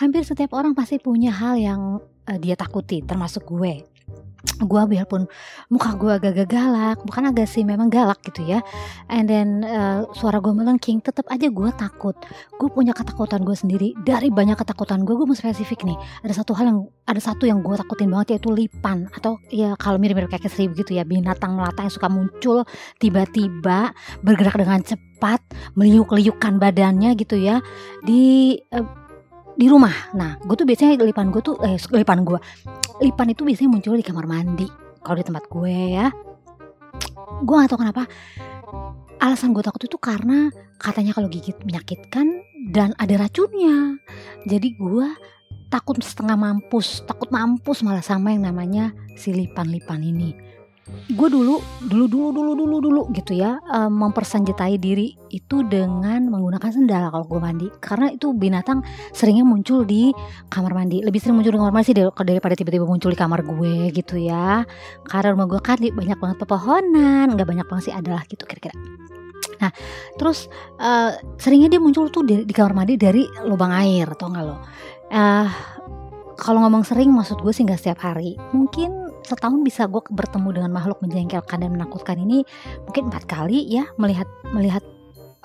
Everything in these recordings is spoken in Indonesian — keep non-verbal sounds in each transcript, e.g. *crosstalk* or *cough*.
hampir setiap orang pasti punya hal yang uh, dia takuti, termasuk gue. Gue biarpun muka gue agak galak bukan agak sih memang galak gitu ya. And then uh, suara gue melengking tetap aja gue takut. Gue punya ketakutan gue sendiri. Dari banyak ketakutan gue gue mau spesifik nih. Ada satu hal yang ada satu yang gue takutin banget yaitu lipan. Atau ya kalau mirip-mirip kayak keseri gitu ya binatang melata yang suka muncul tiba-tiba bergerak dengan cepat meliuk-liukkan badannya gitu ya. Di uh, di rumah. Nah, gue tuh biasanya lipan gue tuh eh lipan gue. Lipan itu biasanya muncul di kamar mandi. Kalau di tempat gue ya. Gue gak tau kenapa alasan gue takut itu karena katanya kalau gigit menyakitkan dan ada racunnya. Jadi gue takut setengah mampus, takut mampus malah sama yang namanya si lipan-lipan ini gue dulu dulu dulu dulu dulu dulu gitu ya um, mempersenjatai diri itu dengan menggunakan sendal kalau gue mandi karena itu binatang seringnya muncul di kamar mandi lebih sering muncul di kamar mandi sih daripada tiba-tiba muncul di kamar gue gitu ya karena rumah gue kan banyak banget pepohonan nggak banyak banget sih adalah gitu kira-kira Nah, terus uh, seringnya dia muncul tuh di, di kamar mandi dari lubang air, atau enggak lo? Uh, kalau ngomong sering, maksud gue sih nggak setiap hari. Mungkin setahun bisa gue bertemu dengan makhluk menjengkelkan dan menakutkan ini mungkin empat kali ya melihat melihat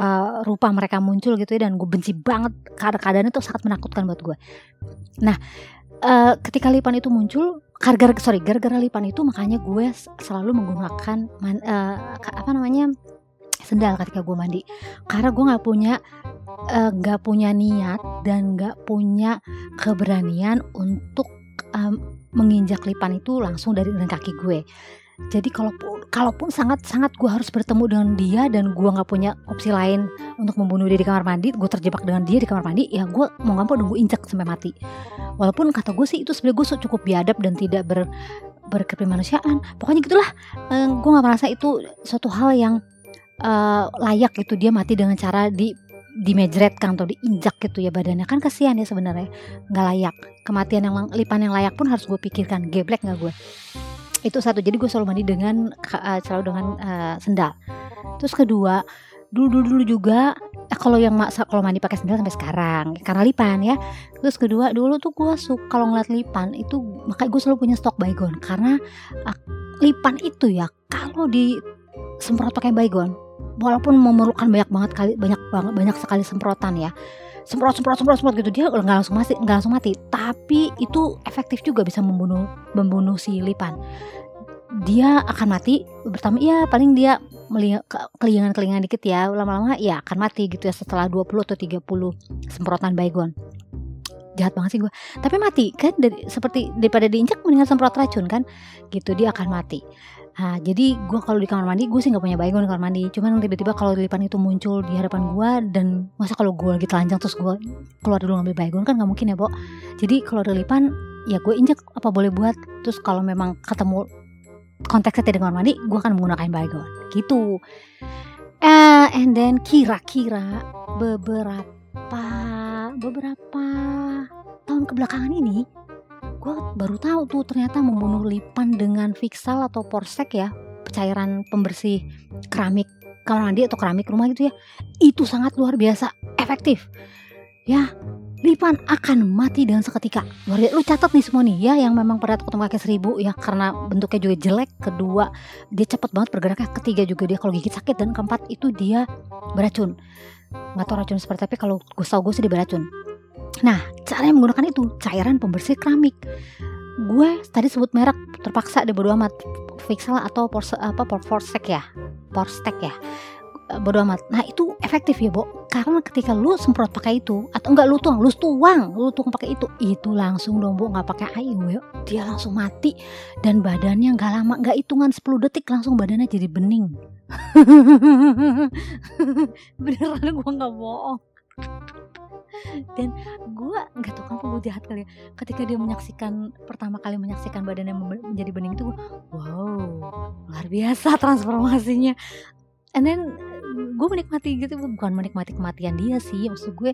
uh, rupa mereka muncul gitu ya dan gue benci banget keadaan itu sangat menakutkan buat gue. Nah uh, ketika lipan itu muncul gara-gara sorry gara-gara lipan itu makanya gue selalu menggunakan man, uh, apa namanya sendal ketika gue mandi karena gue nggak punya nggak uh, punya niat dan nggak punya keberanian untuk menginjak lipan itu langsung dari dengan kaki gue. Jadi kalaupun kalaupun sangat sangat gue harus bertemu dengan dia dan gue nggak punya opsi lain untuk membunuh dia di kamar mandi gue terjebak dengan dia di kamar mandi ya gue mau nggak mau nunggu injak sampai mati. Walaupun kata gue sih itu sebenarnya gue cukup biadab dan tidak ber berkemanusiaan pokoknya gitulah eh, gue nggak merasa itu suatu hal yang uh, layak gitu dia mati dengan cara di dimejretkan atau diinjak gitu ya badannya. Kan kasihan ya sebenarnya nggak layak. Kematian yang lipan yang layak pun harus gue pikirkan geblek nggak gue itu satu jadi gue selalu mandi dengan uh, selalu dengan uh, sendal. Terus kedua dulu dulu dulu juga eh, kalau yang kalau mandi pakai sendal sampai sekarang karena lipan ya. Terus kedua dulu tuh gue suka kalau ngeliat lipan itu makanya gue selalu punya stok baygon. Karena uh, lipan itu ya kalau di semprot pakai baygon walaupun memerlukan banyak banget kali banyak banget banyak sekali semprotan ya. Semprot semprot semprot semprot gitu dia nggak langsung mati nggak langsung mati. Tapi itu efektif juga bisa membunuh membunuh si lipan. Dia akan mati pertama ya paling dia kelingan-kelingan dikit ya lama-lama ya akan mati gitu ya setelah 20 atau 30 semprotan baygon jahat banget sih gue tapi mati kan dari seperti daripada diinjak mendingan semprot racun kan? Gitu dia akan mati Nah, jadi gue kalau di kamar mandi gue sih nggak punya baygon di kamar mandi. Cuman tiba-tiba kalau lipan itu muncul di hadapan gue dan masa kalau gue lagi telanjang terus gue keluar dulu ngambil baygon kan nggak mungkin ya, Bo. Jadi kalau ada lipan ya gue injek apa boleh buat. Terus kalau memang ketemu konteksnya tidak kamar mandi, gue akan menggunakan baygon. Gitu. Uh, and then kira-kira beberapa beberapa tahun kebelakangan ini gue baru tahu tuh ternyata membunuh lipan dengan fixal atau porsek ya cairan pembersih keramik kamar mandi atau keramik rumah gitu ya. Itu sangat luar biasa efektif. Ya lipan akan mati dengan seketika. Luar biasa lu catat nih semua nih ya yang memang pada ketemu kakek seribu ya karena bentuknya juga jelek. Kedua dia cepet banget bergeraknya. Ketiga juga dia kalau gigit sakit. Dan keempat itu dia beracun. Nggak tahu racun seperti apa kalau gue tau gue sih dia beracun Nah, cara yang menggunakan itu cairan pembersih keramik. Gue tadi sebut merek terpaksa deh bodo amat Fixel atau Porse, apa Forstek ya, Porstek ya. Eh, bodo amat. Nah, itu efektif ya, Bo. Karena ketika lu semprot pakai itu atau enggak lu tuang, lu tuang, lu tuang pakai itu, itu langsung dong, Bu, nggak pakai air, ya. Dia langsung mati dan badannya nggak lama, nggak hitungan 10 detik langsung badannya jadi bening. *laughs* Beneran gue nggak bohong dan gue nggak tahu kenapa gue jahat kali ya. Ketika dia menyaksikan pertama kali menyaksikan badannya menjadi bening itu gue wow luar biasa transformasinya and then gue menikmati gitu bukan menikmati kematian dia sih maksud gue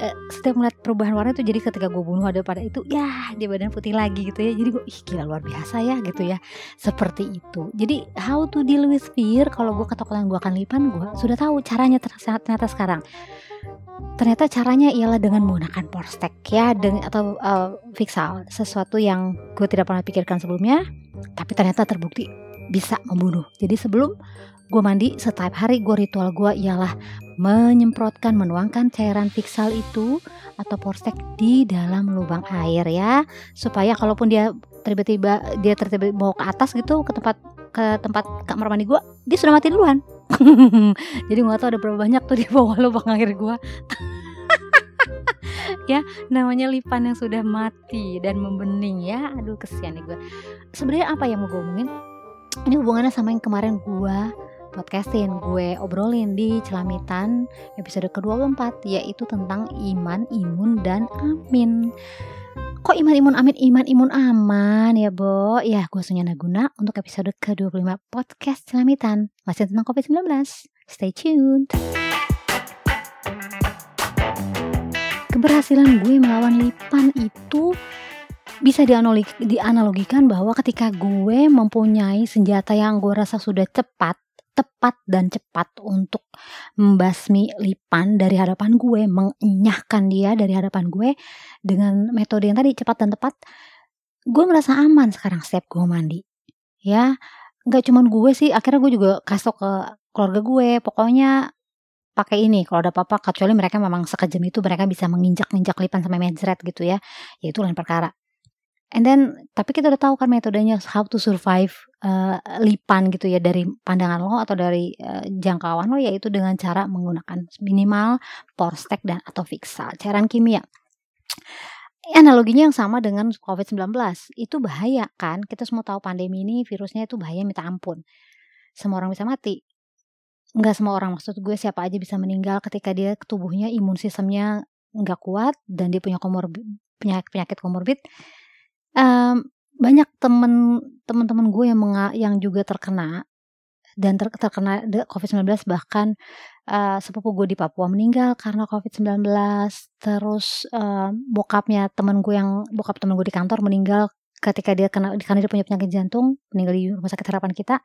uh, setiap melihat perubahan warna itu jadi ketika gue bunuh ada pada itu ya dia badan putih lagi gitu ya. Jadi gue ih gila luar biasa ya gitu ya. Seperti itu. Jadi how to deal with fear kalau gue ketakutan gue akan lipan gue sudah tahu caranya ternyata sekarang. Ternyata caranya ialah dengan menggunakan porstek ya dengan atau uh, fixal sesuatu yang gue tidak pernah pikirkan sebelumnya tapi ternyata terbukti bisa membunuh. Jadi sebelum gue mandi setiap hari gue ritual gue ialah menyemprotkan menuangkan cairan fixal itu atau porstek di dalam lubang air ya. Supaya kalaupun dia tiba-tiba dia tiba-tiba mau ke atas gitu ke tempat ke tempat kamar mandi gue dia sudah mati duluan. *laughs* Jadi gue tau ada berapa banyak tuh di bawah lubang air gue *laughs* ya namanya lipan yang sudah mati dan membening ya. Aduh kesian nih gue sebenarnya apa yang mau gue omongin? Ini hubungannya sama yang kemarin gue podcastin gue obrolin di Celamitan episode ke-24 yaitu tentang iman, imun, dan amin. Kok iman, imun, amin, iman, imun, aman ya Bo? Ya gue Sunyana Guna untuk episode ke-25 podcast Celamitan Masih tentang COVID-19 Stay tuned Keberhasilan gue melawan lipan itu bisa dianalogikan bahwa ketika gue mempunyai senjata yang gue rasa sudah cepat tepat dan cepat untuk membasmi lipan dari hadapan gue, mengenyahkan dia dari hadapan gue dengan metode yang tadi cepat dan tepat, gue merasa aman sekarang setiap gue mandi. Ya, nggak cuman gue sih, akhirnya gue juga kasih ke keluarga gue, pokoknya pakai ini kalau ada apa-apa kecuali mereka memang sekejam itu mereka bisa menginjak-injak lipan sampai mejret gitu ya. Ya itu lain perkara And then tapi kita udah tahu kan metodenya how to survive uh, lipan gitu ya dari pandangan lo atau dari uh, jangkauan lo yaitu dengan cara menggunakan minimal porstek dan atau fixa cairan kimia. Analoginya yang sama dengan COVID-19 itu bahaya kan? Kita semua tahu pandemi ini virusnya itu bahaya minta ampun. Semua orang bisa mati. Nggak semua orang maksud gue siapa aja bisa meninggal ketika dia tubuhnya imun sistemnya nggak kuat dan dia punya komorbid penyakit penyakit komorbid um, banyak temen teman-teman gue yang menga, yang juga terkena dan ter, terkena COVID-19 bahkan uh, sepupu gue di Papua meninggal karena COVID-19 terus uh, bokapnya teman gue yang bokap teman gue di kantor meninggal ketika dia kena karena dia punya penyakit jantung meninggal di rumah sakit harapan kita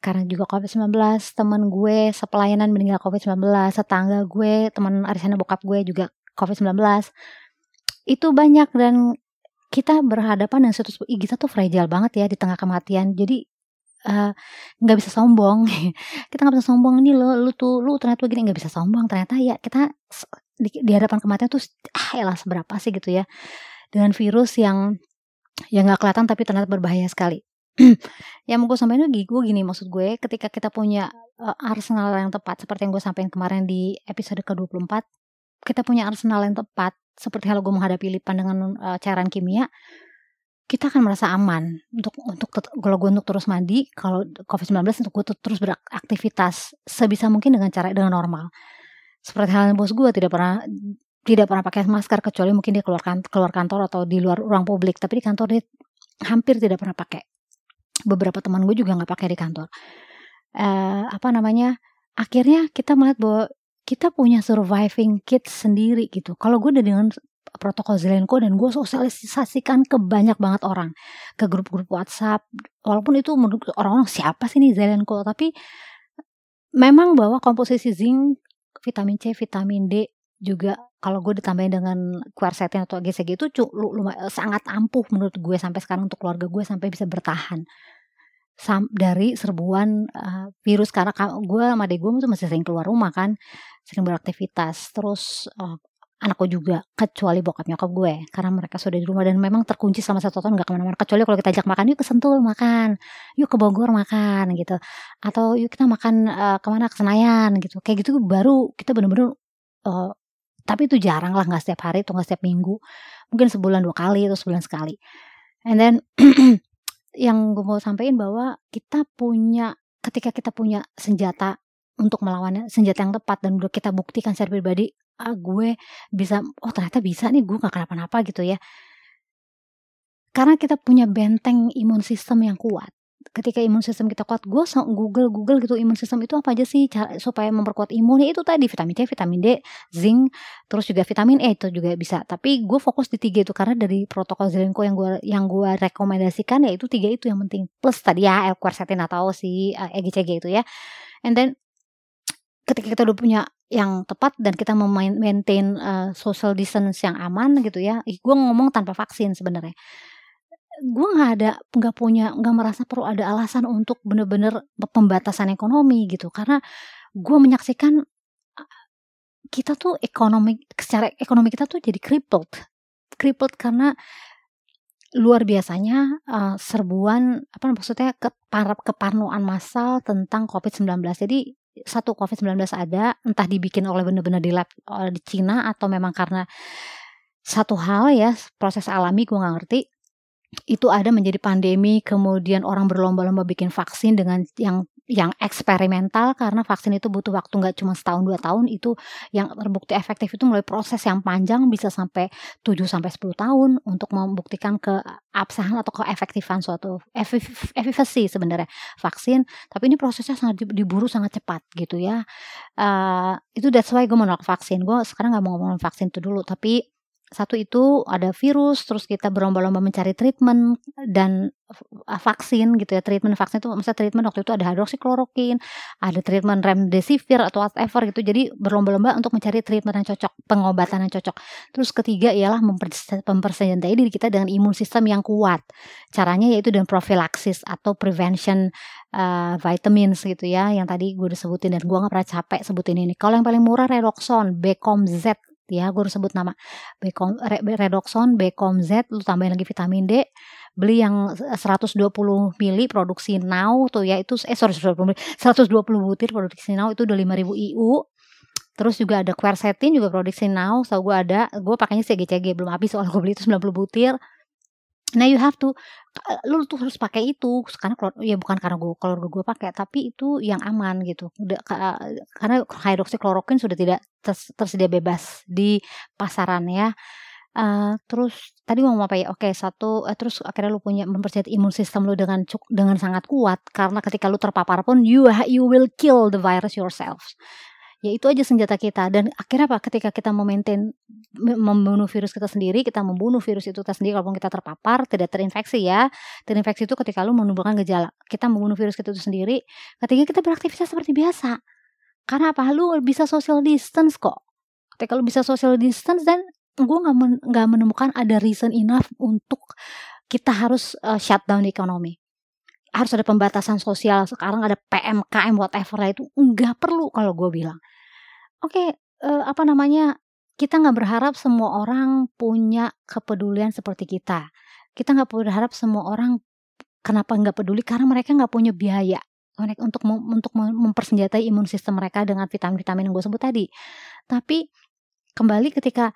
karena juga COVID-19 teman gue sepelayanan meninggal COVID-19 tetangga gue teman arisannya bokap gue juga COVID-19 itu banyak dan kita berhadapan dengan status kita tuh fragile banget ya di tengah kematian. Jadi eh, nggak uh, bisa sombong. *laughs* Kita nggak bisa sombong ini lo lu tuh lu ternyata begini. Nggak bisa sombong. Ternyata ya kita di, di hadapan kematian tuh ah elah seberapa sih? Gitu ya. Dengan virus yang yang nggak kelihatan tapi ternyata berbahaya sekali. *clears throat* Yang mau gue sampaikan lagi gue gini maksud gue ketika kita punya uh, arsenal yang tepat seperti yang gue sampaikan kemarin di episode ke-24 kita punya arsenal yang tepat seperti gue menghadapi lipan dengan uh, cairan kimia kita akan merasa aman untuk untuk kalau gue untuk terus mandi kalau covid 19 untuk gue terus beraktivitas sebisa mungkin dengan cara dengan normal. Seperti halnya bos gue tidak pernah tidak pernah pakai masker kecuali mungkin dia keluar kantor, keluar kantor atau di luar ruang publik tapi di kantor dia hampir tidak pernah pakai. Beberapa teman gue juga nggak pakai di kantor. Uh, apa namanya akhirnya kita melihat bahwa kita punya surviving kit sendiri gitu. Kalau gue udah dengan protokol Zelenko dan gue sosialisasikan ke banyak banget orang. Ke grup-grup WhatsApp walaupun itu menurut orang-orang siapa sih nih Zelenko? Tapi memang bahwa komposisi zinc vitamin C vitamin D juga kalau gue ditambahin dengan quercetin atau GCG itu lumayan sangat ampuh menurut gue sampai sekarang untuk keluarga gue sampai bisa bertahan dari serbuan uh, virus. Karena gue sama adek gue tuh masih sering keluar rumah kan sering beraktivitas. Terus uh, anakku juga kecuali bokap nyokap gue karena mereka sudah di rumah. Dan memang terkunci selama satu tahun nggak ke mana-mana. Kecuali kalau kita ajak makan yuk ke Sentul makan. Yuk ke Bogor makan gitu. Atau yuk kita makan uh, ke mana ke Senayan gitu. Kayak gitu baru kita bener-bener uh, tapi itu jarang lah nggak setiap hari atau nggak setiap minggu. Mungkin sebulan dua kali atau sebulan sekali. And then *clears throat* yang gue mau sampaikan bahwa kita punya ketika kita punya senjata untuk melawannya senjata yang tepat dan udah kita buktikan secara pribadi ah gue bisa oh ternyata bisa nih gue gak kenapa-napa gitu ya. Karena kita punya benteng imun sistem yang kuat ketika imun sistem kita kuat gue google google gitu imun sistem itu apa aja sih? Cara supaya memperkuat imun ya itu tadi vitamin C vitamin D zinc terus juga vitamin E itu juga bisa. Tapi gue fokus di tiga itu karena dari protokol Zelenko yang gue yang gue rekomendasikan ya itu tiga itu yang penting. Plus tadi ya L-quercetin atau si uh, eh, EGCG itu ya. And then ketika kita udah punya yang tepat dan kita memaintain uh, social distance yang aman gitu ya gue ngomong tanpa vaksin sebenarnya gue nggak ada nggak punya nggak merasa perlu ada alasan untuk bener-bener pembatasan ekonomi gitu. Karena gue menyaksikan kita tuh ekonomi secara ekonomi kita tuh jadi crippled. Crippled karena luar biasanya uh, serbuan apa maksudnya keparap keparnoan massal tentang COVID-19 jadi satu COVID-19 ada entah dibikin oleh bener-bener di lab di Cina atau memang karena satu hal ya proses alami gue nggak ngerti itu ada menjadi pandemi, kemudian orang berlomba-lomba bikin vaksin dengan yang yang eksperimental karena vaksin itu butuh waktu nggak cuma setahun dua tahun itu yang terbukti efektif itu melalui proses yang panjang bisa sampai 7 sampai 10 tahun untuk membuktikan keabsahan atau keefektifan suatu efficacy sebenarnya vaksin. Tapi ini prosesnya sangat diburu sangat cepat gitu ya. Uh, itu that's why gue menolak vaksin. Gue sekarang nggak mau ngomongin vaksin itu dulu tapi satu itu ada virus, terus kita berlomba-lomba mencari treatment dan vaksin gitu ya. Treatment vaksin itu misalnya treatment waktu itu ada hidroksiklorokin, ada treatment remdesivir atau whatever gitu. Jadi berlomba-lomba untuk mencari treatment yang cocok, pengobatan yang cocok. Terus ketiga ialah mempersenjatai diri kita dengan imun sistem yang kuat. Caranya yaitu dengan profilaksis atau prevention uh, vitamins gitu ya yang tadi gue udah sebutin dan gue gak pernah capek sebutin ini. Kalau yang paling murah Redoxon, Becom Z ya gue harus sebut nama. Redoxon, Becom Z lu tambahin lagi vitamin D. Beli yang 120 mili produksi now tuh ya itu eh sorry 120 mili 120 butir produksi now itu udah 5000 IU terus juga ada quercetin juga produksi now so gue ada. Gue pakainya CGCG belum habis soal gue beli itu 90 butir Nah you have to lu tuh harus pakai itu karena ya bukan karena gue kalau gue pakai tapi itu yang aman gitu. Udah karena hidroksikloroquine sudah tidak tersedia bebas di pasaran ya. Uh, terus tadi mau apa ya? Oke, satu uh, terus akhirnya lu punya mempercayai imun sistem lu dengan dengan sangat kuat karena ketika lu terpapar pun you you will kill the virus yourself ya itu aja senjata kita. Dan akhirnya apa? Ketika kita memaintain membunuh virus kita sendiri kita membunuh virus itu kita sendiri kalaupun kita terpapar tidak terinfeksi ya. Terinfeksi itu ketika lu menimbulkan gejala. Kita membunuh virus kita itu sendiri ketika kita beraktivitas seperti biasa. Karena apa? Lu bisa social distance kok. Ketika lu bisa social distance dan gue nggak men, menemukan ada reason enough untuk kita harus uh, shutdown ekonomi harus ada pembatasan sosial sekarang ada PMKM whatever lah itu nggak perlu kalau gue bilang. Oke okay, uh, eh, apa namanya kita nggak berharap semua orang punya kepedulian seperti kita. Kita nggak berharap semua orang kenapa nggak peduli? Karena mereka nggak punya biaya untuk untuk mempersenjatai imun sistem mereka dengan vitamin-vitamin yang gue sebut tadi. Tapi kembali ketika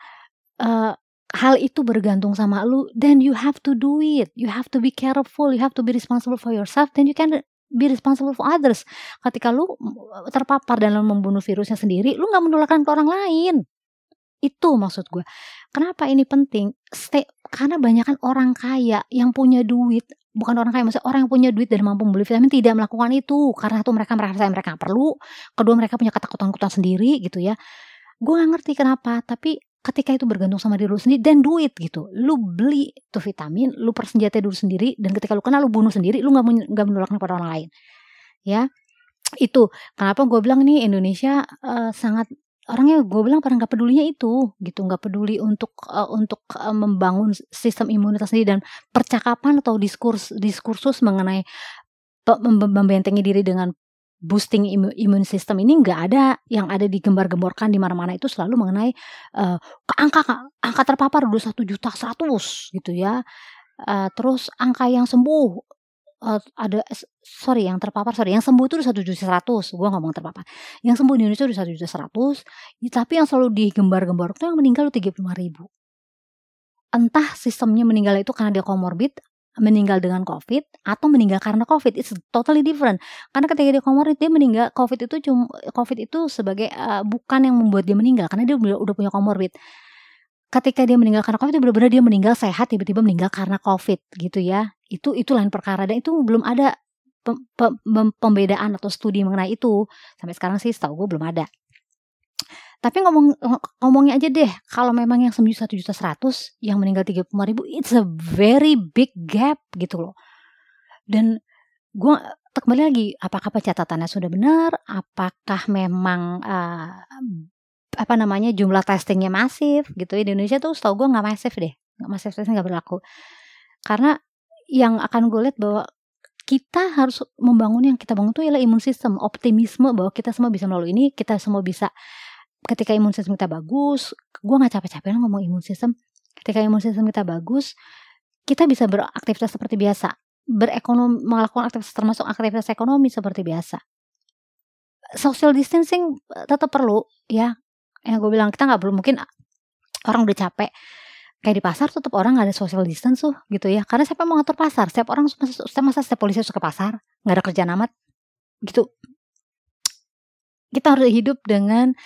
uh, hal itu bergantung sama lu, then you have to do it. You have to be careful, you have to be responsible for yourself, then you can be responsible for others. Ketika lu terpapar dan lu membunuh virusnya sendiri, lu nggak menularkan ke orang lain. Itu maksud gue. Kenapa ini penting? Stay, karena banyak kan orang kaya yang punya duit, bukan orang kaya, maksudnya orang yang punya duit dan mampu membeli vitamin tidak melakukan itu karena itu mereka merasa mereka perlu, kedua mereka punya ketakutan-ketakutan sendiri gitu ya. Gue gak ngerti kenapa, tapi ketika itu bergantung sama diri lu sendiri dan duit gitu. Lu beli tuh vitamin lu persenjatai dulu sendiri dan ketika lu kenal lu bunuh sendiri lu nggak nggak menularkan kepada orang lain. Ya itu. Kenapa gue bilang nih Indonesia uh, sangat orangnya gue bilang pada nggak pedulinya itu gitu. Nggak peduli untuk uh, untuk uh, membangun sistem imunitas sendiri dan percakapan atau diskurs diskursus mengenai membentengi diri dengan boosting imun system ini nggak ada yang ada digembar-gemborkan di mana-mana. Itu selalu mengenai uh, angka angka terpapar udah satu juta seratus gitu ya. Uh, terus angka yang sembuh uh, ada sorry yang terpapar sorry yang sembuh itu satu juta seratus. Gue ngomong terpapar. Yang sembuh di Indonesia udah satu juta seratus tapi yang selalu digembar-gemborkan itu yang meninggal tiga puluh lima ribu. Entah sistemnya meninggal itu karena dia komorbid meninggal dengan COVID atau meninggal karena COVID it's totally different. Karena ketika dia komorbid dia meninggal COVID itu cuma COVID itu sebagai uh, bukan yang membuat dia meninggal karena dia udah, udah punya komorbid ketika dia meninggal karena COVID itu benar-benar dia meninggal sehat tiba-tiba meninggal karena COVID gitu ya. Itu itu lain perkara dan itu belum ada pembedaan atau studi mengenai itu. Sampai sekarang sih setahu gue belum ada tapi ngomong ngomongnya aja deh kalau memang yang sembuh satu juta seratus yang meninggal tiga puluh ribu it's a very big gap gitu loh. Dan gue kembali lagi apakah pencatatannya sudah benar? Apakah memang uh, apa namanya jumlah testingnya masif gitu? Di Indonesia tuh setahu gue nggak masif deh nggak masif testing nggak berlaku. Karena yang akan gue lihat bahwa kita harus membangun yang kita bangun itu ialah imun sistem, optimisme bahwa kita semua bisa melalui ini, kita semua bisa ketika imun sistem kita bagus, gue nggak capek-capek ngomong imun sistem. Ketika imun sistem kita bagus, kita bisa beraktivitas seperti biasa, berekonomi, melakukan aktivitas termasuk aktivitas ekonomi seperti biasa. Social distancing eh, tetap perlu, ya. Yang gue bilang kita nggak perlu mungkin orang udah capek kayak di pasar tetap orang nggak ada social distance tuh gitu ya karena siapa mau ngatur pasar setiap orang setiap masa setiap polisi suka pasar nggak ada kerjaan amat gitu kita harus hidup dengan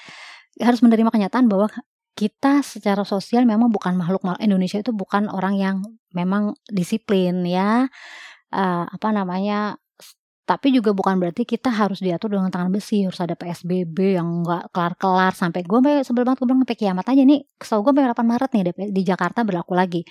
harus menerima kenyataan bahwa kita secara sosial memang bukan makhluk Indonesia itu bukan orang yang memang disiplin ya. Uh, apa namanya tapi juga bukan berarti kita harus diatur dengan tangan besi harus ada PSBB yang nggak kelar-kelar sampai gue sampai sebel banget gue bilang sampai kiamat aja nih. Kesel gue sampai 8 Maret nih di Jakarta berlaku lagi.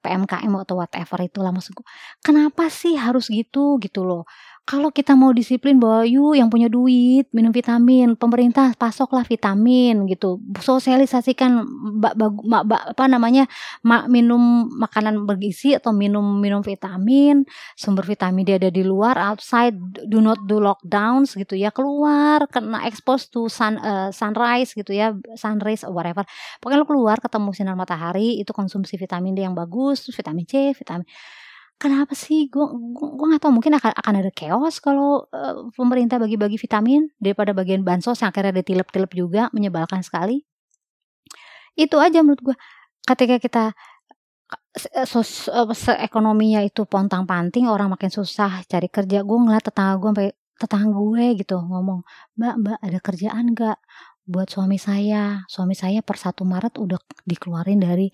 PMKM atau whatever itulah maksud gue kenapa sih harus gitu gitu loh kalau kita mau disiplin bahwa yuk yang punya duit minum vitamin pemerintah pasoklah vitamin gitu. Sosialisasikan bak, bak, bak, apa namanya mak, minum makanan bergizi atau minum minum vitamin sumber vitamin dia ada di luar outside do not do lockdowns gitu ya. Keluar kena expose to sun uh, sunrise gitu ya sunrise or whatever. Pokoknya lo keluar ketemu sinar matahari itu konsumsi vitamin D yang bagus vitamin C vitamin Kenapa sih? Gue gue nggak tahu mungkin akan akan ada chaos kalau uh, pemerintah bagi-bagi vitamin daripada bagian bansos yang akhirnya ada tilep-tilep juga menyebalkan sekali. Itu aja menurut gue. Ketika kita sos, ekonominya itu pontang-panting, orang makin susah cari kerja. Gue ngeliat tetangga gue sampai tetangga gue gitu ngomong, Mbak, Mbak ada kerjaan gak buat suami saya? Suami saya per 1 Maret udah dikeluarin dari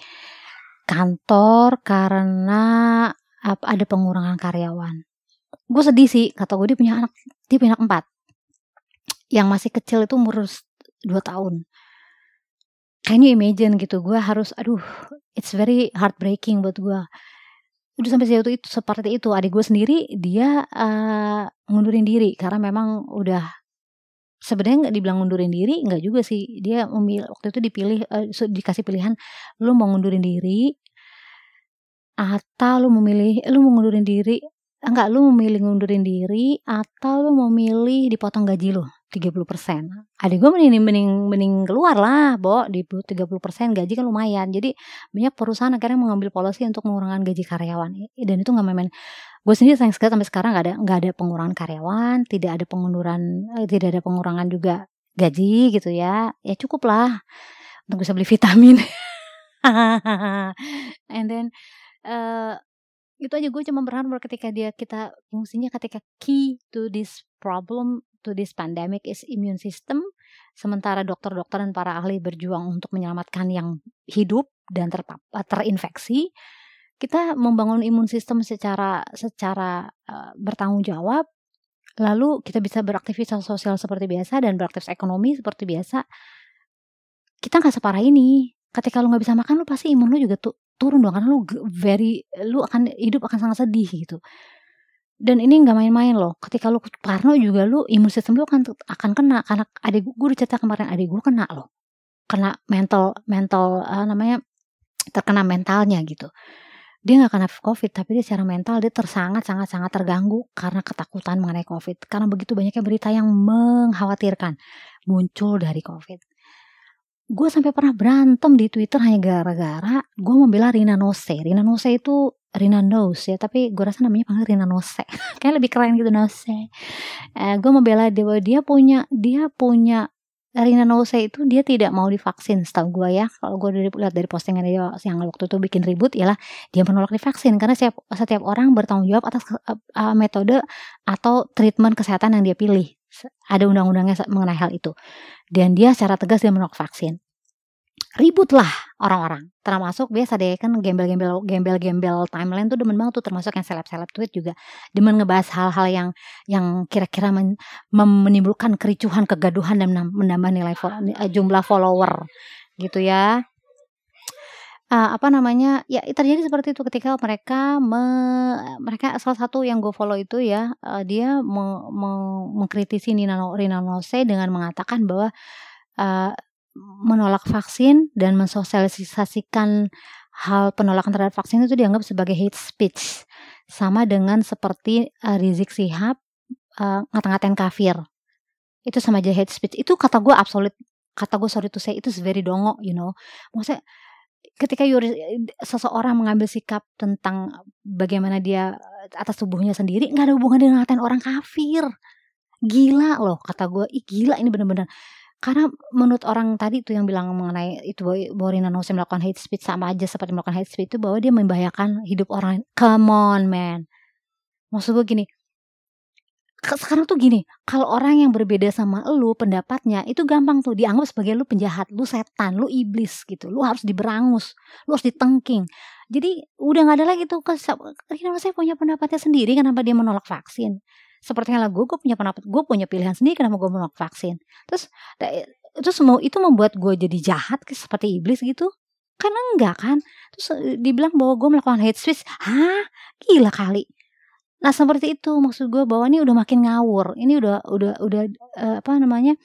kantor karena ada pengurangan karyawan. Gue sedih sih, kata gue dia punya anak, dia punya anak empat. Yang masih kecil itu umur 2 tahun. Can you imagine gitu, gue harus, aduh, it's very heartbreaking buat gue. Udah sampai sejauh itu seperti itu. Adik gue sendiri, dia uh, ngundurin diri, karena memang udah sebenarnya nggak dibilang ngundurin diri nggak juga sih dia memilih waktu itu dipilih uh, dikasih pilihan lu mau ngundurin diri atau lu memilih lu mau ngundurin diri enggak lu memilih ngundurin diri atau lu mau milih dipotong gaji lu 30%. Adik gue mending mending mending keluar lah, Bo, di 30% gaji kan lumayan. Jadi banyak perusahaan akhirnya mengambil polisi untuk mengurangi gaji karyawan. Dan itu nggak main-main. Gue sendiri sayang sekali sampai sekarang nggak ada nggak ada pengurangan karyawan, tidak ada pengunduran, eh, tidak ada pengurangan juga gaji gitu ya. Ya cukup lah untuk bisa beli vitamin. *laughs* And then uh, itu aja gue cuma berharap ketika dia kita fungsinya ketika key to this problem to this pandemic is immune system sementara dokter-dokter dan para ahli berjuang untuk menyelamatkan yang hidup dan ter, terinfeksi kita membangun imun sistem secara secara uh, bertanggung jawab lalu kita bisa beraktivitas sosial seperti biasa dan beraktivitas ekonomi seperti biasa kita nggak separah ini. Ketika lu nggak bisa makan lu pasti imun lu juga tuh turun dong karena lu very lu akan hidup akan sangat sedih gitu. Dan ini nggak main-main loh. Ketika lu parno juga lu imun sistem lu akan akan kena karena adik gue udah cerita kemarin adik gue kena loh. Kena mental mental uh, namanya terkena mentalnya gitu. Dia nggak kena covid tapi dia secara mental dia tersangat sangat sangat terganggu karena ketakutan mengenai covid. Karena begitu banyaknya berita yang mengkhawatirkan muncul dari covid gue sampai pernah berantem di Twitter hanya gara-gara gue membela Rina Nose. Rina Nose itu Rina Nose ya, tapi gue rasa namanya panggil Rina Nose. *laughs* Kayak lebih keren gitu Nose. Eh, gue membela dia bahwa dia punya dia punya Rina Nose itu dia tidak mau divaksin setahu gue ya kalau gue lihat dari postingan dia yang waktu itu bikin ribut ialah dia menolak divaksin karena setiap setiap orang bertanggung jawab atas uh, metode atau treatment kesehatan yang dia pilih ada undang-undangnya mengenai hal itu. Dan dia secara tegas dia menolak vaksin. Ribut lah orang-orang. Termasuk biasa deh kan gembel-gembel gembel-gembel timeline tuh demen banget tuh termasuk yang seleb-seleb tweet juga. Demen ngebahas hal-hal yang yang kira-kira men, menimbulkan kericuhan kegaduhan dan menambah nilai uh, jumlah follower. Gitu ya uh, apa namanya ya terjadi seperti itu ketika mereka me, mereka salah satu yang gue follow itu ya uh, dia me, me, mengkritisi Nina Rina Nose dengan mengatakan bahwa uh, menolak vaksin dan mensosialisasikan hal penolakan terhadap vaksin itu dianggap sebagai hate speech sama dengan seperti uh, Rizik Sihab uh, ngata-ngatain kafir. Itu sama aja hate speech. Itu kata gue absolut kata gue sorry to say itu very dongo you know. Maksudnya ketika yuri, seseorang mengambil sikap tentang bagaimana dia atas tubuhnya sendiri nggak ada hubungan dengan ngatain orang kafir gila loh kata gue ih gila ini bener-bener karena menurut orang tadi itu yang bilang mengenai itu bahwa Rina Nose melakukan hate speech sama aja seperti melakukan hate speech itu bahwa dia membahayakan hidup orang. Come on man. Maksud gue gini, sekarang tuh gini, kalau orang yang berbeda sama lu pendapatnya itu gampang tuh dianggap sebagai lu penjahat, lu setan, lu iblis gitu. Lu harus diberangus, lu harus ditengking. Jadi udah nggak ada lagi tuh ke Rina Nose punya pendapatnya sendiri kenapa dia menolak vaksin seperti halnya gue, gue punya pendapat, gue punya pilihan sendiri kenapa gue menolak vaksin. Terus, terus mau itu membuat gue jadi jahat seperti iblis gitu? Kan enggak kan? Terus eh, dibilang bahwa gue melakukan hate speech, hah? Gila kali. Nah seperti itu maksud gue bahwa ini udah makin ngawur. Ini udah udah udah uh, apa namanya?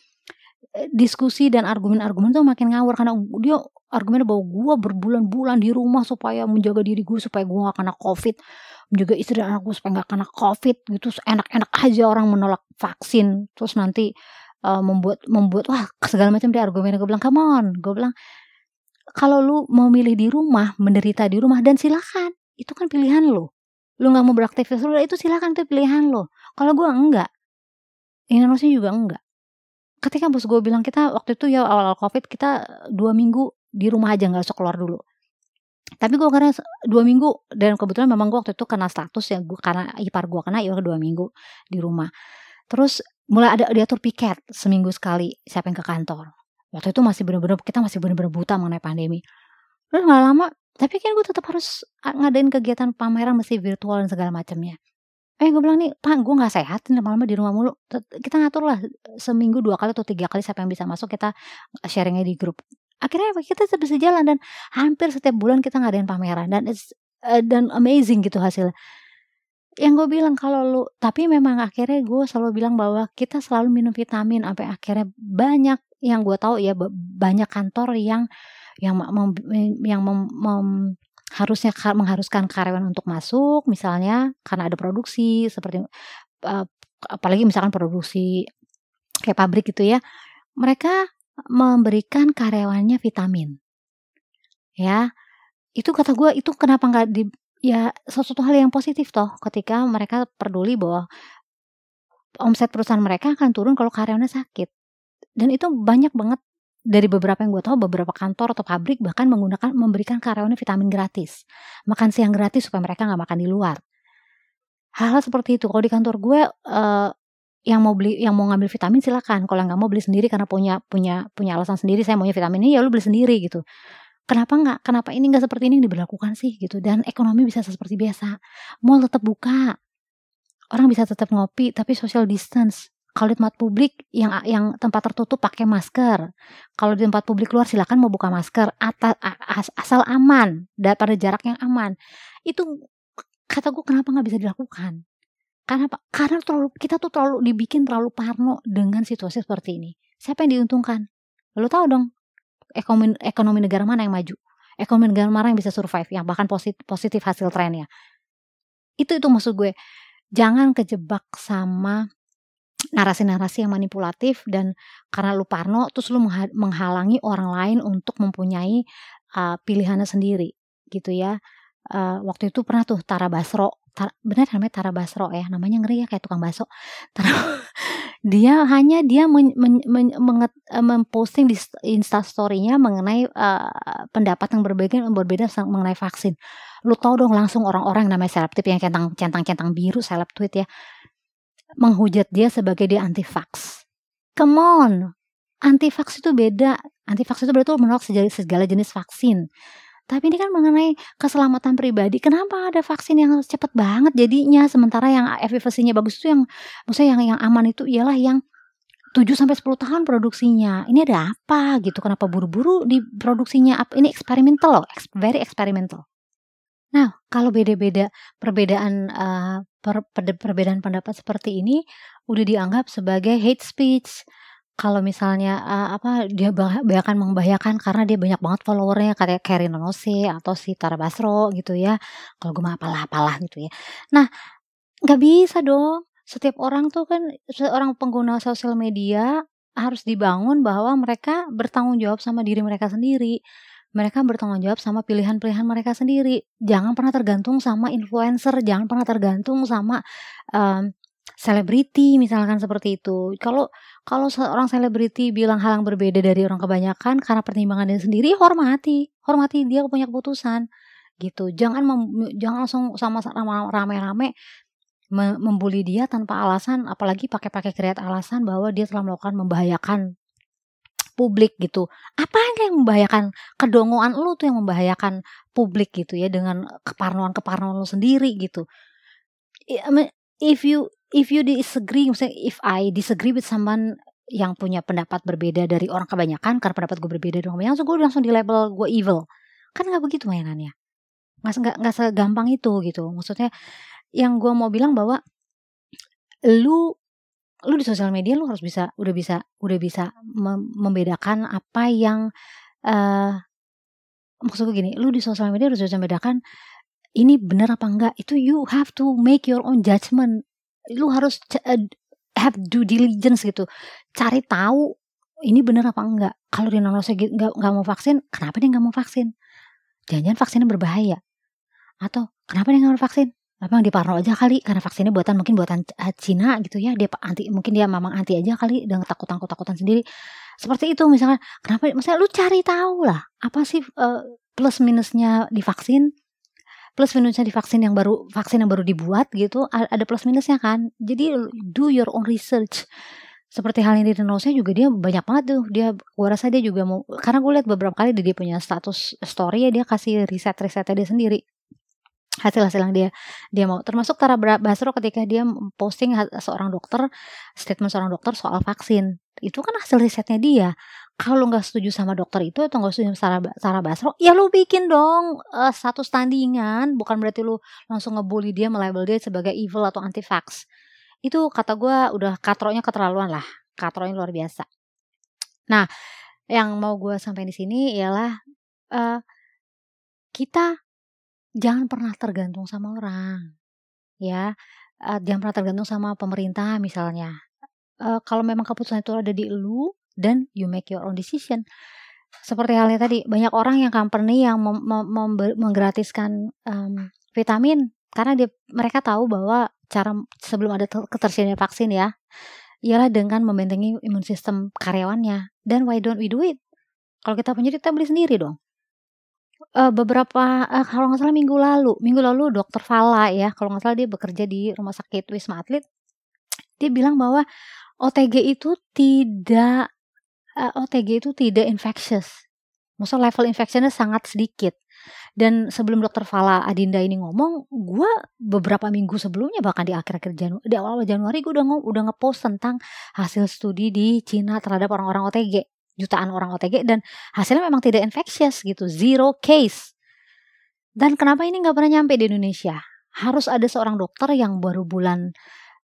Eh, diskusi dan argumen-argumen tuh makin ngawur karena dia argumennya bahwa gue berbulan-bulan di rumah supaya menjaga diri gue supaya gue gak kena covid juga istri dan anakku supaya nggak kena covid gitu. Enak-enak aja orang menolak vaksin. Terus nanti uh, membuat membuat wah segala macam dia argumen gue bilang come on. Gue bilang kalau lu mau milih di rumah menderita di rumah dan silakan. Itu kan pilihan lo lu nggak mau beraktivitas lu itu silakan itu pilihan lo. Kalau gue enggak Indonesia juga enggak. Ketika bos gue bilang kita waktu itu ya awal-awal covid kita dua minggu di rumah aja nggak usah keluar dulu. Tapi gue karena dua minggu dan kebetulan memang gue waktu itu kena status ya gue karena ipar gue kena ya dua minggu di rumah. Terus mulai ada diatur piket seminggu sekali siapa yang ke kantor. Waktu itu masih bener-bener kita masih bener-bener buta mengenai pandemi. Terus nggak lama tapi kan gue tetap harus ngadain kegiatan pameran masih virtual dan segala macamnya eh gue bilang nih pak gue nggak sehat lama-lama di rumah mulu. Kita ngatur lah seminggu dua kali atau tiga kali siapa yang bisa masuk kita sharingnya di grup. Akhirnya kita bisa jalan dan hampir setiap bulan kita ngadain pameran dan it's, uh, dan amazing gitu hasil. Yang gue bilang kalau lu tapi memang akhirnya gue selalu bilang bahwa kita selalu minum vitamin sampai akhirnya banyak yang gue tahu ya banyak kantor yang yang mem, yang mem, mem, harusnya mengharuskan karyawan untuk masuk misalnya karena ada produksi seperti apalagi misalkan produksi kayak pabrik gitu ya mereka memberikan karyawannya vitamin. Ya, itu kata gue itu kenapa nggak di ya sesuatu hal yang positif toh ketika mereka peduli bahwa omset perusahaan mereka akan turun kalau karyawannya sakit. Dan itu banyak banget dari beberapa yang gue tahu beberapa kantor atau pabrik bahkan menggunakan memberikan karyawannya vitamin gratis. Makan siang gratis supaya mereka nggak makan di luar. Hal-hal seperti itu. Kalau di kantor gue uh, yang mau beli yang mau ngambil vitamin silakan. Kalau nggak mau beli sendiri karena punya punya punya alasan sendiri saya maunya vitamin ini ya lu beli sendiri gitu. Kenapa nggak? Kenapa ini nggak seperti ini yang diberlakukan sih gitu. Dan ekonomi bisa seperti biasa. Mall tetap buka. Orang bisa tetap ngopi tapi social distance kalau di tempat publik yang yang tempat tertutup pakai masker kalau di tempat publik luar silakan mau buka masker atas, asal aman dan pada jarak yang aman itu kata gue kenapa nggak bisa dilakukan karena? Karena terlalu kita tuh terlalu dibikin terlalu parno dengan situasi seperti ini. Siapa yang diuntungkan? Lo tahu dong ekonomi ekonomi negara mana yang maju? Ekonomi negara mana yang bisa survive? Yang bahkan positif, positif hasil trennya. Itu itu maksud gue. Jangan kejebak sama narasi-narasi yang manipulatif dan karena lu parno terus lu menghalangi orang lain untuk mempunyai uh, pilihannya sendiri gitu ya. Uh, waktu itu pernah tuh Tara Basro Tar, benar namanya Tara Basro ya namanya ngeri ya kayak tukang bakso. Tara, *laughs* dia hanya dia men, men, men, menget, uh, memposting di instastorynya mengenai uh, pendapat yang berbeda yang berbeda mengenai vaksin. Lu tau dong langsung orang-orang namanya seleb yang centang centang biru seleb tweet ya menghujat dia sebagai dia anti vax come on anti-vaks itu beda. Anti-vaks itu berarti menolak segala, jenis vaksin. Tapi ini kan mengenai keselamatan pribadi. Kenapa ada vaksin yang cepet banget jadinya, sementara yang efekasinya bagus itu yang maksudnya yang yang aman itu ialah yang 7 sampai 10 tahun produksinya. Ini ada apa gitu? Kenapa buru-buru diproduksinya? Ini eksperimental loh, very eksperimental. Nah, kalau beda-beda perbedaan uh, per, perbedaan pendapat seperti ini udah dianggap sebagai hate speech kalau misalnya, uh, apa, dia bah bahkan membahayakan karena dia banyak banget followernya kayak Karin Nose atau si Tara Basro gitu ya. Kalau gue mah apalah-apalah gitu ya. Nah, nggak bisa dong. Setiap orang tuh kan seorang pengguna sosial media harus dibangun bahwa mereka bertanggung jawab sama diri mereka sendiri. Mereka bertanggung jawab sama pilihan-pilihan mereka sendiri. Jangan pernah tergantung sama influencer, jangan pernah tergantung sama, um, selebriti misalkan seperti itu. Kalau kalau seorang selebriti bilang hal yang berbeda dari orang kebanyakan karena pertimbangan dia sendiri, hormati, hormati dia punya keputusan gitu. Jangan mem, jangan langsung sama rame-rame membuli dia tanpa alasan, apalagi pakai-pakai kreat alasan bahwa dia telah melakukan membahayakan publik gitu. Apa yang membahayakan kedongoan lu tuh yang membahayakan publik gitu ya dengan keparnoan-keparnoan lu sendiri gitu. If you if you disagree, misalnya if I disagree with someone yang punya pendapat berbeda dari orang kebanyakan, karena pendapat gue berbeda dari orang langsung gue langsung di label gue evil. Kan nggak begitu mainannya. Nggak, nggak segampang itu gitu. Maksudnya yang gue mau bilang bahwa lu lu di sosial media lu harus bisa udah bisa udah bisa membedakan apa yang uh, maksud gue gini lu di sosial media harus bisa membedakan ini benar apa enggak. Itu you have to make your own judgment. Lu harus uh, have due diligence gitu. Cari tahu ini bener apa enggak. Kalau dia nonose nggak nggak mau vaksin kenapa dia nggak mau vaksin? Jangan-jangan vaksinnya berbahaya? Atau kenapa dia nggak mau vaksin apa yang diparno aja kali karena vaksinnya buatan mungkin buatan eh, Cina gitu ya. Dia anti mungkin dia memang anti aja kali dengan takut takut takutan sendiri. Seperti itu misalnya. Kenapa? Misalnya lu cari tahu lah apa sih uh, plus minusnya divaksin? Plus minusnya di vaksin yang baru vaksin yang baru dibuat gitu ada plus minusnya kan? Jadi do your own research. Seperti hal ini di Rose juga dia banyak banget tuh. Dia gua rasa dia juga mau karena gue lihat beberapa kali dia punya status story ya dia kasih riset risetnya dia sendiri hasil-hasil yang dia dia mau. Termasuk Tara Basro ketika dia posting seorang dokter statement seorang dokter soal vaksin. Itu kan hasil risetnya dia. Kalau nggak setuju sama dokter itu atau nggak setuju sama Sarah, Basro, ya lu bikin dong uh, satu standingan, bukan berarti lu langsung ngebully dia, melabel dia sebagai evil atau anti vax. Itu kata gue udah katronya keterlaluan lah, katronya luar biasa. Nah, yang mau gue sampai di sini ialah uh, kita jangan pernah tergantung sama orang, ya. Uh, jangan pernah tergantung sama pemerintah misalnya. Uh, kalau memang keputusan itu ada di lu, dan you make your own decision. Seperti halnya tadi, banyak orang yang company yang menggratiskan um, vitamin karena dia mereka tahu bahwa cara sebelum ada ketersediaan vaksin ya, ialah dengan membentengi imun sistem karyawannya. Dan why don't we do it? Kalau kita punya kita beli sendiri dong. Uh, beberapa uh, kalau nggak salah minggu lalu, minggu lalu dokter Fala ya, kalau nggak salah dia bekerja di rumah sakit Wisma Atlet, dia bilang bahwa OTG itu tidak uh, OTG itu tidak infectious. Maksudnya level infectionnya sangat sedikit. Dan sebelum dokter Fala Adinda ini ngomong, gue beberapa minggu sebelumnya bahkan di akhir-akhir Januari, di awal Januari gue udah ngomong, udah ngepost tentang hasil studi di Cina terhadap orang-orang OTG, jutaan orang OTG dan hasilnya memang tidak infectious gitu, zero case. Dan kenapa ini nggak pernah nyampe di Indonesia? Harus ada seorang dokter yang baru bulan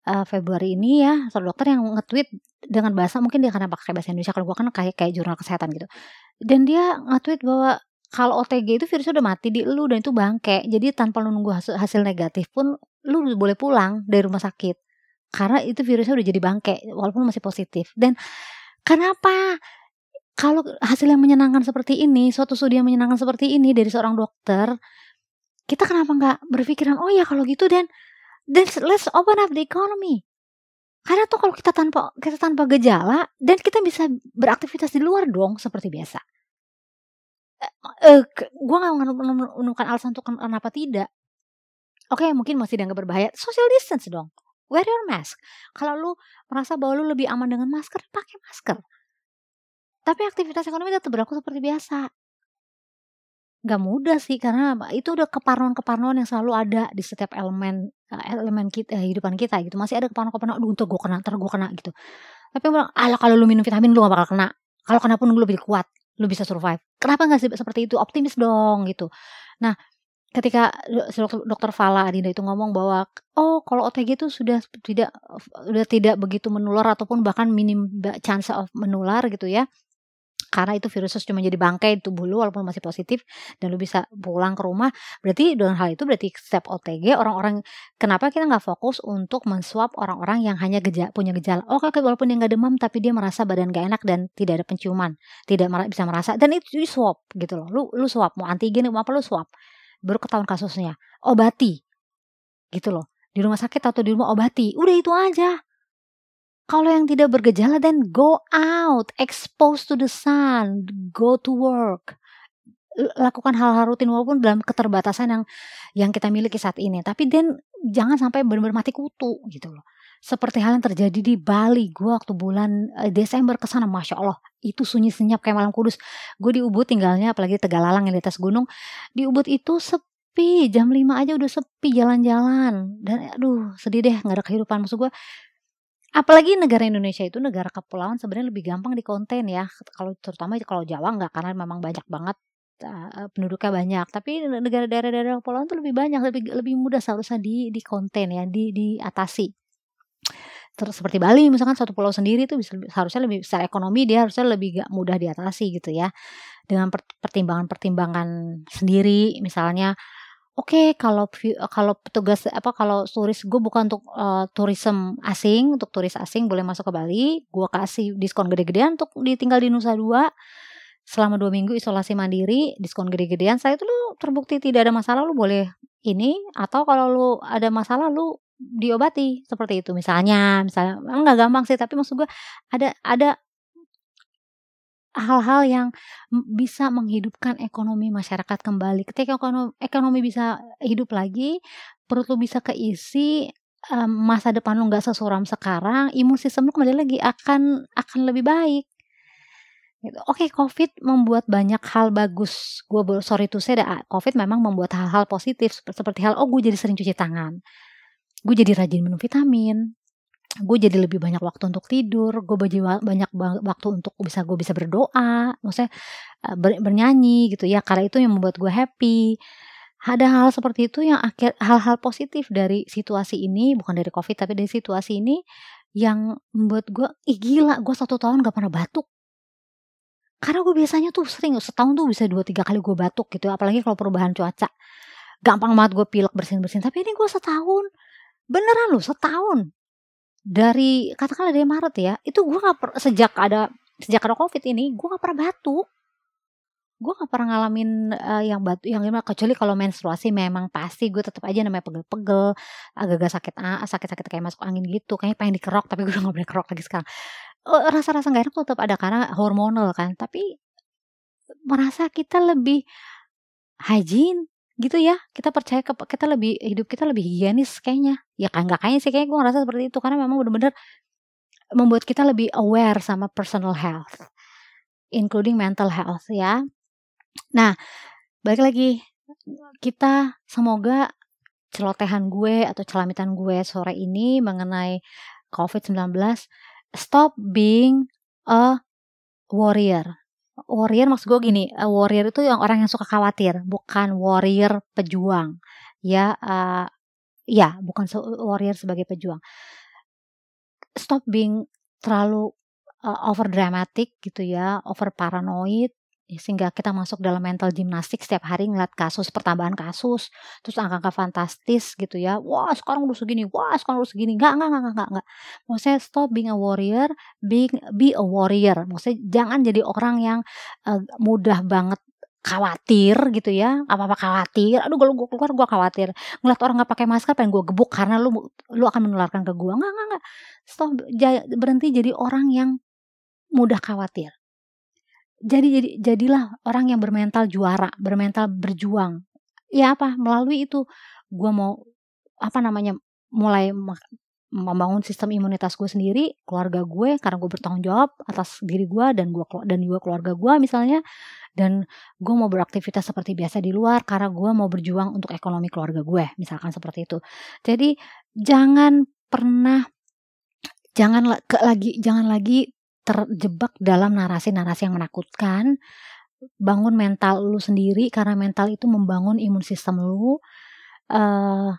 uh, Februari ini ya seorang dokter yang nge-tweet dengan bahasa mungkin dia karena pakai bahasa Indonesia kalau gue kan kayak kayak jurnal kesehatan gitu dan dia nge-tweet bahwa kalau OTG itu virusnya udah mati di lu dan itu bangke jadi tanpa lu nunggu hasil, hasil negatif pun lu boleh pulang dari rumah sakit karena itu virusnya udah jadi bangke walaupun masih positif dan kenapa kalau hasil yang menyenangkan seperti ini suatu studi yang menyenangkan seperti ini dari seorang dokter kita kenapa nggak berpikiran oh ya kalau gitu dan then let's open up the economy. Karena tuh kalau kita tanpa kita tanpa gejala dan kita bisa beraktivitas di luar dong seperti biasa. Eh, uh, gue gak menemukan alasan untuk kenapa tidak. Oke, okay, mungkin masih dianggap berbahaya. Social distance dong. Wear your mask. Kalau lu merasa bahwa lu lebih aman dengan masker, pakai masker. Tapi aktivitas ekonomi tetap berlaku seperti biasa. Gak mudah sih karena itu udah keparnoan-keparnoan yang selalu ada di setiap elemen eh, elemen kita kehidupan kita gitu. Masih ada keparnoan-keparnoan, aduh untuk gue kena, ntar gue kena gitu. Tapi bilang, ala kalau lu minum vitamin lu gak bakal kena. Kalau kena pun lu lebih kuat, lu bisa survive. Kenapa gak sih seperti itu? Optimis dong gitu. Nah, ketika dokter Fala Adinda itu ngomong bahwa oh kalau OTG itu sudah tidak sudah tidak begitu menular ataupun bahkan minim chance of menular gitu ya karena itu virusnya cuma jadi bangkai tubuh lu walaupun masih positif dan lu bisa pulang ke rumah berarti dengan hal itu berarti step OTG orang-orang kenapa kita nggak fokus untuk mensuap orang-orang yang hanya geja, punya gejala? Oh kakek walaupun dia nggak demam tapi dia merasa badan gak enak dan tidak ada penciuman tidak bisa merasa dan itu di swab gitu loh. Lu lu swab mau antigen mau apa lu swab. Baru ketahuan kasusnya obati. Gitu loh. Di rumah sakit atau di rumah obati udah itu aja kalau yang tidak bergejala then go out, expose to the sun, go to work. Lakukan hal-hal rutin walaupun dalam keterbatasan yang yang kita miliki saat ini. Tapi then jangan sampai benar-benar mati kutu gitu loh. Seperti hal yang terjadi di Bali, gue waktu bulan eh, Desember ke sana, masya Allah, itu sunyi senyap kayak malam kudus. Gue di Ubud tinggalnya, apalagi Tegalalang yang di atas gunung. Di Ubud itu sepi, jam 5 aja udah sepi jalan-jalan. Dan aduh sedih deh, nggak ada kehidupan. Maksud gue Apalagi negara Indonesia itu negara kepulauan sebenarnya lebih gampang di konten ya. Kalau terutama kalau Jawa nggak karena memang banyak banget uh, penduduknya banyak. Tapi negara daerah-daerah kepulauan itu lebih banyak, lebih lebih mudah seharusnya di di konten ya, di diatasi. Terus seperti Bali misalkan satu pulau sendiri itu bisa seharusnya lebih secara ekonomi dia harusnya lebih gak mudah diatasi gitu ya. Dengan pertimbangan-pertimbangan sendiri misalnya oke okay, kalau kalau petugas apa kalau turis gue bukan untuk uh, tourism asing untuk turis asing boleh masuk ke Bali. Gue kasih diskon gede-gedean untuk ditinggal di Nusa Dua. Selama dua minggu isolasi mandiri diskon gede-gedean. Saya itu lu terbukti tidak ada masalah lu boleh ini atau kalau lu ada masalah lu diobati. Seperti itu. Misalnya misalnya enggak gampang sih tapi maksud gue ada ada hal-hal yang bisa menghidupkan ekonomi masyarakat kembali. Ketika ekonomi, ekonomi bisa hidup lagi, perut lu bisa keisi, um, masa depan lu nggak sesuram sekarang, imun sistem lu kembali lagi akan akan lebih baik. Gitu. Oke, okay, COVID membuat banyak hal bagus. Gue sorry to say, COVID memang membuat hal-hal positif seperti hal, oh gue jadi sering cuci tangan, gue jadi rajin minum vitamin, gue jadi lebih banyak waktu untuk tidur gue banyak waktu untuk bisa gue bisa berdoa maksudnya eh, ber, bernyanyi gitu ya. Karena itu yang membuat gue happy. Ada hal seperti itu yang akhir hal-hal positif dari situasi ini bukan dari covid tapi dari situasi ini yang membuat gue ih gila gue satu tahun gak pernah batuk. Karena gue biasanya tuh sering setahun tuh bisa dua tiga kali gue batuk gitu apalagi kalau perubahan cuaca. Gampang banget gue pilek bersin bersin tapi ini gue setahun. Beneran loh setahun dari katakanlah dari Maret ya itu gue nggak sejak ada sejak ada covid ini gue nggak pernah batuk gue gak pernah ngalamin uh, yang batu yang gimana kecuali kalau menstruasi memang pasti gue tetap aja namanya pegel-pegel agak-agak sakit sakit-sakit kayak masuk angin gitu kayaknya pengen dikerok tapi gue udah *laughs* gak boleh kerok lagi sekarang. Uh, rasa-rasa gak enak tuh tetap ada karena hormonal kan tapi merasa kita lebih hygiene gitu ya kita percaya ke kita lebih hidup kita lebih higienis kayaknya. Ya kan nggak kayaknya sih kayaknya gue ngerasa seperti itu. Karena memang benar-benar membuat kita lebih aware sama personal health including mental health ya. Nah balik lagi kita semoga celotehan gue atau celamitan gue sore ini mengenai COVID-19 stop being a warrior warrior maksud gue gini, uh, warrior itu yang orang yang suka khawatir, bukan warrior pejuang. Ya, uh, ya bukan warrior sebagai pejuang. Stop being terlalu uh, over dramatic gitu ya, over paranoid sehingga kita masuk dalam mental gimnastik setiap hari ngeliat kasus pertambahan kasus terus angka-angka fantastis gitu ya. Wah sekarang udah segini wah sekarang udah segini. Nggak nggak nggak nggak nggak maksudnya stop being a warrior being be a warrior. Maksudnya jangan jadi orang yang uh, mudah banget khawatir gitu ya. Apa apa khawatir. Aduh kalau gue keluar gue khawatir. Ngeliat orang nggak pakai masker pengen gue gebuk karena lu lu akan menularkan ke gue nggak nggak nggak. Stop berhenti jadi orang yang mudah khawatir jadi jadi jadilah orang yang bermental juara, bermental berjuang. Ya apa? Melalui itu gue mau apa namanya mulai membangun sistem imunitas gue sendiri, keluarga gue karena gue bertanggung jawab atas diri gue dan gue dan juga keluarga gue misalnya dan gue mau beraktivitas seperti biasa di luar karena gue mau berjuang untuk ekonomi keluarga gue misalkan seperti itu. Jadi jangan pernah jangan ke, lagi jangan lagi terjebak dalam narasi-narasi yang menakutkan. Bangun mental lu sendiri karena mental itu membangun imun sistem lu uh,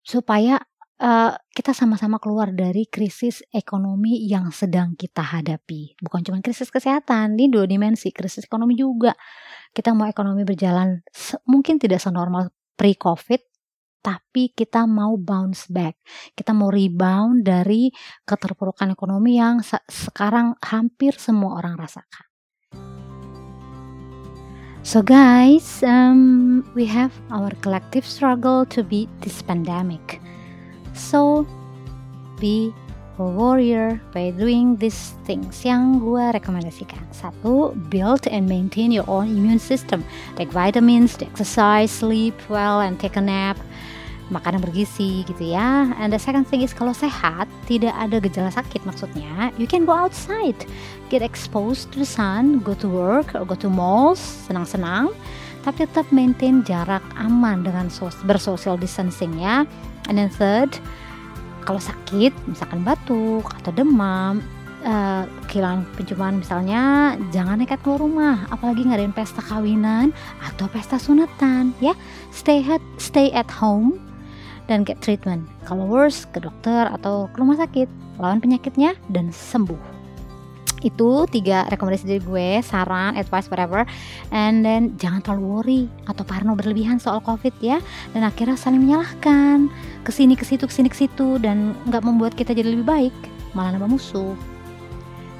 supaya uh, kita sama-sama keluar dari krisis ekonomi yang sedang kita hadapi. Bukan cuma krisis kesehatan, ini dua dimensi, krisis ekonomi juga. Kita mau ekonomi berjalan mungkin tidak senormal pre-COVID, tapi kita mau bounce back. Kita mau rebound dari keterpurukan ekonomi yang se sekarang hampir semua orang rasakan. So guys, um, we have our collective struggle to beat this pandemic. So, be a warrior by doing these things yang gue rekomendasikan. Satu, build and maintain your own immune system. Take vitamins, exercise, sleep well, and take a nap. Makan yang bergizi gitu ya. And the second thing is kalau sehat, tidak ada gejala sakit maksudnya, you can go outside, get exposed to the sun, go to work or go to malls, senang-senang tapi tetap maintain jarak aman dengan bersocial distancing ya. And then third, kalau sakit, misalkan batuk atau demam, uh, kehilangan penciuman misalnya, jangan nekat keluar rumah, apalagi ngadain pesta kawinan atau pesta sunatan ya. Stay at stay at home dan get treatment. Kalau worse ke dokter atau ke rumah sakit, lawan penyakitnya dan sembuh. Itu tiga rekomendasi dari gue saran advice whatever. And then jangan terlalu worry atau parno berlebihan soal covid ya. Dan akhirnya saling menyalahkan. Ke sini ke situ ke sini ke situ. Dan nggak membuat kita jadi lebih baik malah nambah musuh.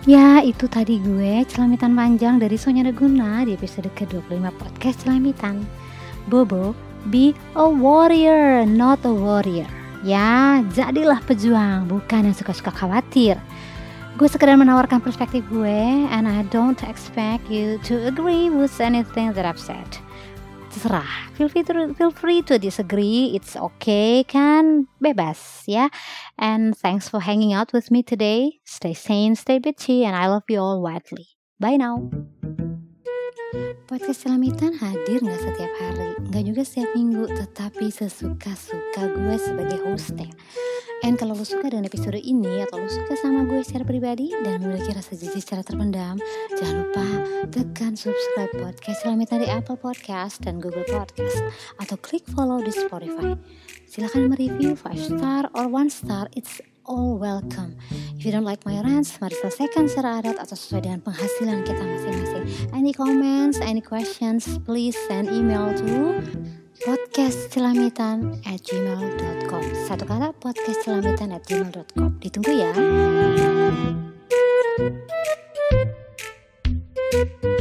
Ya, itu tadi gue celamitan panjang dari Sonya Reguna di episode ke-25 podcast Celamitan. Bobo, be a warrior, not a warrior. Ya, jadilah pejuang, bukan yang suka-suka khawatir. Gue sekedar menawarkan perspektif gue and I don't expect you to agree with anything that I've said. Terserah. Feel free to feel free to disagree. It's okay kan? Bebas ya. And thanks for hanging out with me today. Stay sane stay bitchy and I love you all widely. Bye now Podcast Celamitan hadir nggak setiap hari, nggak juga setiap minggu, tetapi sesuka-suka gue sebagai hostnya. And kalau lo suka dengan episode ini atau lo suka sama gue secara pribadi dan memiliki rasa jijik secara terpendam, jangan lupa tekan subscribe podcast Celamitan di Apple Podcast dan Google Podcast atau klik follow di Spotify. Silahkan mereview 5 star or 1 star, it's all welcome. If you don't like my rants, mari selesaikan secara adat atau sesuai dengan penghasilan kita masing-masing. Any comments, any questions, please send email to podcastcelamitan at gmail.com Satu kata podcastcelamitan at gmail.com Ditunggu ya Thank you